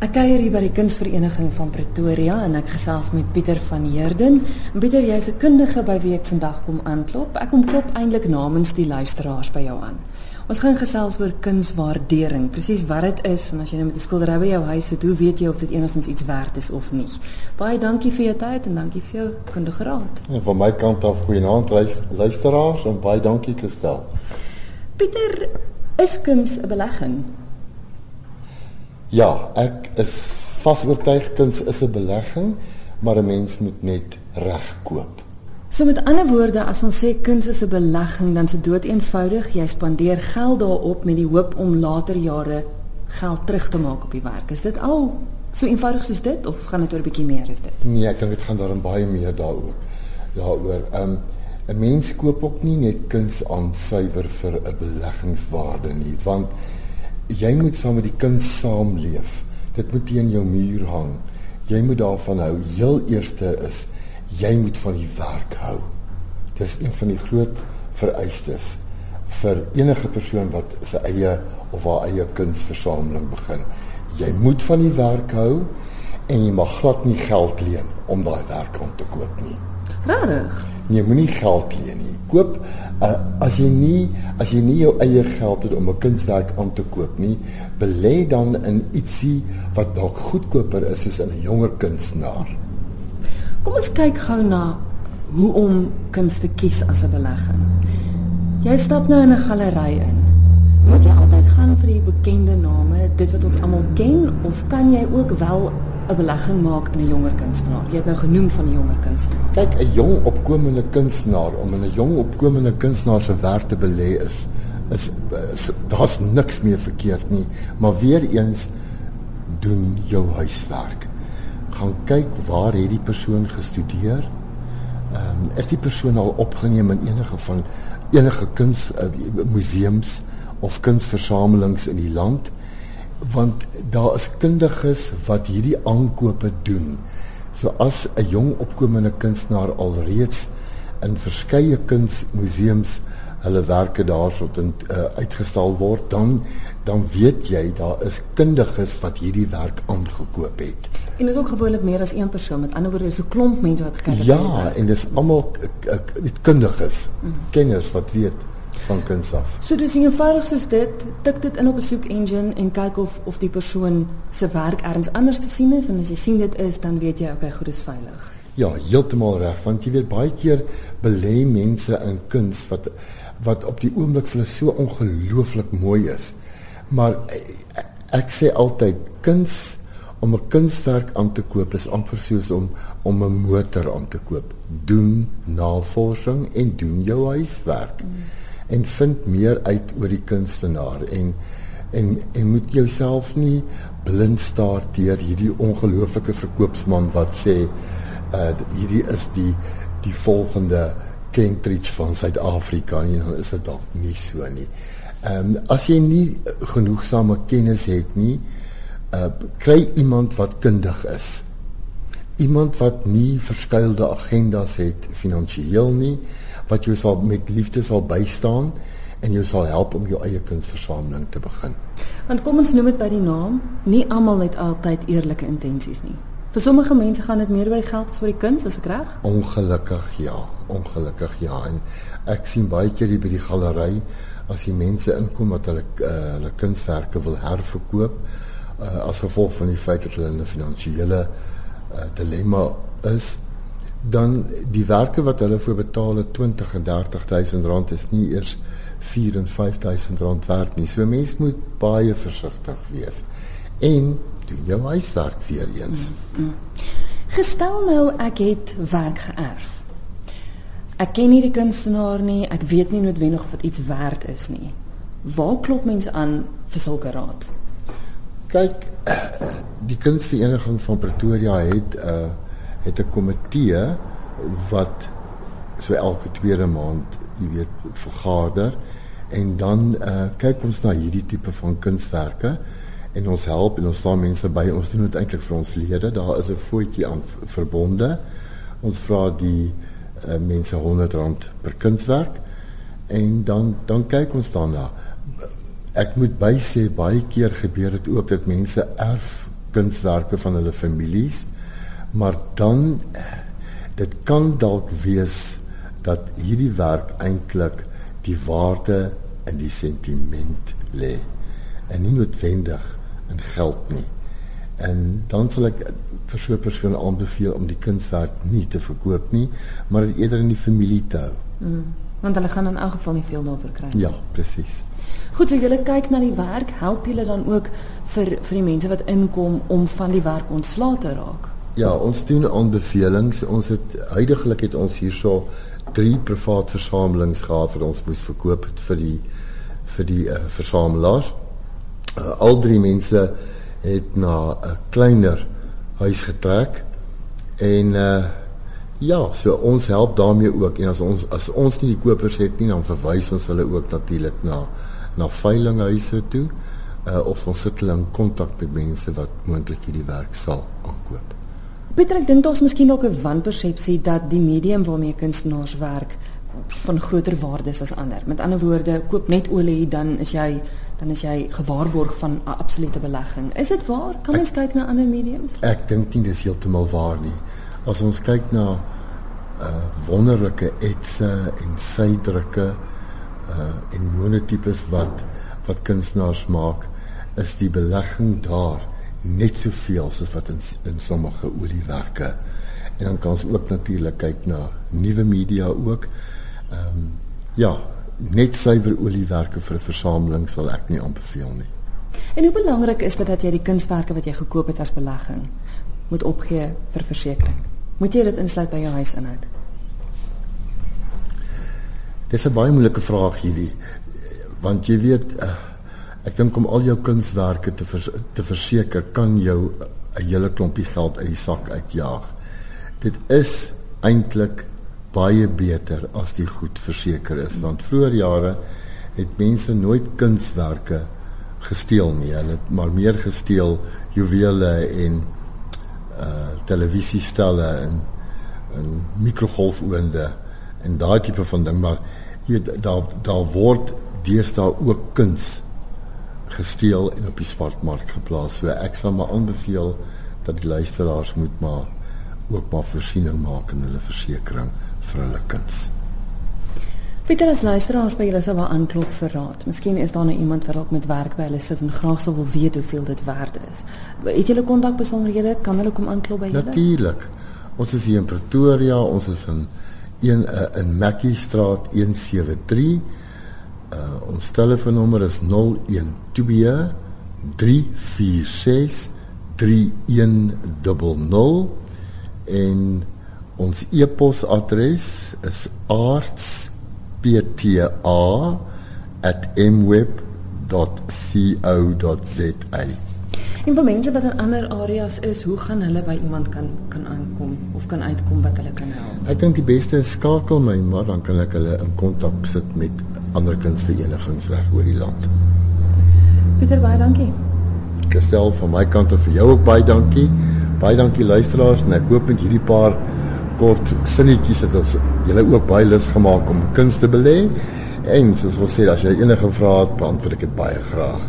Ek kuier hier by die Kunsvereniging van Pretoria en ek gesels met Pieter van Heerden. En Pieter, jy's 'n kundige by wie ek vandag kom aanklop. Ek kom klop eintlik namens die luisteraars by jou aan. Ons gaan gesels oor kunswaardering, presies wat dit is en as jy nou met 'n skildery by jou huis het, hoe weet jy of dit enigstens iets werd is of nie? Baie dankie vir jou tyd en dankie vir jou kundige raad. En van my kant af goeienaand luisteraars en baie dankie Christel. Pieter, is kuns 'n belegging? Ja, ek is vas oortuig kuns is 'n belegging, maar 'n mens moet net reg koop. So met ander woorde, as ons sê kuns is 'n belegging, dan dit dood eenvoudig, jy spandeer geld daarop met die hoop om later jare geld terug te maak op die werk. Is dit al so eenvoudig soos dit of gaan dit oor 'n bietjie meer is dit? Nee, ek dink dit gaan daarin baie meer daaroor. Daaroor. Ehm um, 'n mens koop ook nie net kuns aan suiwer vir 'n beleggingswaarde nie, want jy moet saam met die kind saamleef. Dit moet teen jou muur hang. Jy moet daarvan hou. Heel eerste is jy moet van die werk hou. Dis een van die groot vereistes vir enige persoon wat sy eie of haar eie kunsversameling begin. Jy moet van die werk hou en jy mag glad nie geld leen om daai werk aan te koop nie. Regtig? Nee, moenie geld leen nie. Koop uh, as jy nie as jy nie jou eie geld het om 'n kunswerk aan te koop nie, belê dan in ietsie wat dalk goedkoper is soos in 'n jonger kunstenaar. Kom ons kyk gou na hoe om kuns te kies as 'n belegging. Jy stap nou in 'n galery in. Moet jy altyd gaan vir die bekende name, dit wat ons almal ken of kan jy ook wel 'n belegging maak in 'n jonger kunstenaar. Jy het nou genoem van 'n jonger kunstenaar. Kyk, 'n jong opkomende kunstenaar om in 'n jong opkomende kunstenaar se werk te belê is is, is daar's niks meer verkeerd nie, maar weer eens doen jou huiswerk. Gaan kyk waar het die persoon gestudeer? Ehm um, is die persoon al opgeneem in enige van enige kuns uh, museums of kunsversamelings in die land? Want daar is kundiges wat hierdie aankope doen. So as 'n jong opkomende kunstenaar alreeds in verskeie kunsmuseums hulle werke daarsot in uh, uitgestal word, dan dan weet jy daar is kundiges wat hierdie werk aangekoop het. En dit is ook gewoonlik meer as een persoon. Met ander woorde, is 'n klomp mense wat gekyk het. Ja, en dis almal kundiges, mm. kenners wat weet van kuns af. So dis eenvoudig soos dit, tik dit in op 'n soek engine en kyk of of die persoon se werk ergens anders te sien is en as jy sien dit is, dan weet jy okay, goed is veilig. Ja, heeltemal reg, want jy weet baie keer belê mense in kuns wat wat op die oomblik vir hulle so ongelooflik mooi is. Maar ek sê altyd kuns om 'n kunswerk aan te koop is amper soos om om 'n motor aan te koop. Doen navorsing en doen jou huiswerk. Mm en vind meer uit oor die kunstenaar en en en moet jouself nie blind staar teer hierdie ongelooflike verkoopsman wat sê uh hierdie is die die volgende Kentridge van Suid-Afrika en dan is dit dalk nie so nie. Ehm um, as jy nie genoegsame kennis het nie, uh kry iemand wat kundig is. Iemand wat nie verskeidelde agendas het finansiëel nie, wat jou sal met liefde sal bystaan en jou sal help om jou eie kunsversameling te begin. Want kom ons noem dit by die naam, nie almal het altyd eerlike intensies nie. Vir sommige mense gaan dit meer oor die geld as oor die kuns, is ek reg? Ongelukkig ja, ongelukkig ja en ek sien baie keer hier by die galery as die mense inkom wat hulle uh, hulle kunswerke wil herverkoop uh, as gevolg van die feit dat hulle in 'n finansiële uh, dilemma is dan die werke wat hulle voor betaal het 20 en 30000 rand is nie eers 4 en 5000 rand werd nie. So mens moet baie versigtig wees. En doen jou huiswerk weer eens. Mm, mm. Gestel nou ek het werk geërf. Ek ken nie die kunstenaar nie, ek weet nie noodwendig of dit iets werd is nie. Waar klop mense aan vir sulke raad? Kyk, die kunstvereniging van Pretoria het 'n uh, het 'n komitee wat so elke tweede maand, jy weet, vergader. En dan uh, kyk ons na hierdie tipe van kunswerke en ons help en ons staan mense by. Ons doen dit eintlik vir ons lede. Daar is 'n voetjie aan verbonde. Ons vra die uh, mense 100 rand per kunswerk en dan dan kyk ons daarna. Ek moet bysê baie keer gebeur dit ook dat mense erf kunswerke van hulle families, maar dan dit kan dalk wees dat hierdie werk eintlik die waarde in die sentiment lê en nie noodwendig in geld nie. En dan sal ek vir so 'n persoon aanbeveel om die kunswerk nie te verkoop nie, maar dit eerder in die familie te hou. Mm, want hulle gaan in elk geval nie veel daarvoor kry nie. Ja, presies. Goed, so julle kyk na die werk, help julle dan ook vir vir die mense wat inkom om van die werk ontslae te raak? Ja, ons doen aanbevelings. Ons het heidaglik het ons hierso drie privaat versamelings gehad wat ons moes verkoop vir die vir die uh, versamelaars. Uh, al drie mense het na 'n kleiner huis getrek en uh ja, so ons help daarmee ook en as ons as ons nie die kopers het nie dan verwys ons hulle ook natuurlik na na veilinghuise toe uh of ons sit hulle in kontak met mense wat moontlik hierdie werk sal aankoop. Pieter, ek dink daar's miskien ook 'n wanpersepsie dat die medium waarmee kunstenaars werk van groter waarde is as ander. Met ander woorde, koop net olie dan is jy dan is jy gewaarborg van 'n absolute belegging. Is dit waar? Kan mens kyk na ander mediums? Ek dink nie dis heeltemal waar nie. As ons kyk na uh wonderlike etse en sydrukke uh en monotipes wat wat kunstenaars maak, is die belegging daar net soveel soos wat in in sommige oliewerke. En dan kan ons ook natuurlik kyk na nuwe media ook. Ehm um, ja, net suiwer oliewerke vir 'n versameling sal ek nie aanbeveel nie. En hoe belangrik is dit dat jy die kunswerke wat jy gekoop het as belegging moet opgee vir versekerings? Moet jy dit insluit by jou huisinhoud? Dis 'n baie moeilike vraag hierdie want jy weet uh, Ek dink om al jou kunswerke te vers, te verseker kan jou 'n hele klompie geld uit die sak uitjaag. Dit is eintlik baie beter as die goed verseker is want vroeër jare het mense nooit kunswerke gesteel nie. Hulle het maar meer gesteel juwele en uh televisiestelle en en mikrogolfoonde en daai tipe van ding maar jy daar daar word deesdae ook kuns gesteel en op die swartmark geplaas. So ek sal maar aanbeveel dat die luisteraars moet maar ook maar voorsiening maak in hulle versekerings vir hulle kuns. Pieter as luisteraars by julle sou wel aanklop vir raad. Miskien is daar nou iemand wat dalk met werk by hulle sit en graag sou wil weet hoeveel dit werd is. Het julle kontak besonderhede? Kan hulle kom aanklop by julle? Natuurlik. Ons is hier in Pretoria, ons is in een uh, in Mackie Straat 173 Uh, ons telefoonnommer is 012 346 3100 en ons e-posadres is aartspta@mweb.co.za. En vir mense wat in ander areas is, hoe gaan hulle by iemand kan kan aankom of kan uitkom wat hulle kan help? Ek dink die beste is skakel my, maar dan kan ek hulle in kontak sit met ander kunsverenigings reg oor die land. Pieter, baie dankie. Gestel van my kant af vir jou ook baie dankie. Baie dankie luisteraars en ek hoop met hierdie paar kort sinnetjies het ons julle ook baie lus gemaak om kuns te belê. En soos ons sê, as jy enige vrae het, beantwoord ek dit baie graag.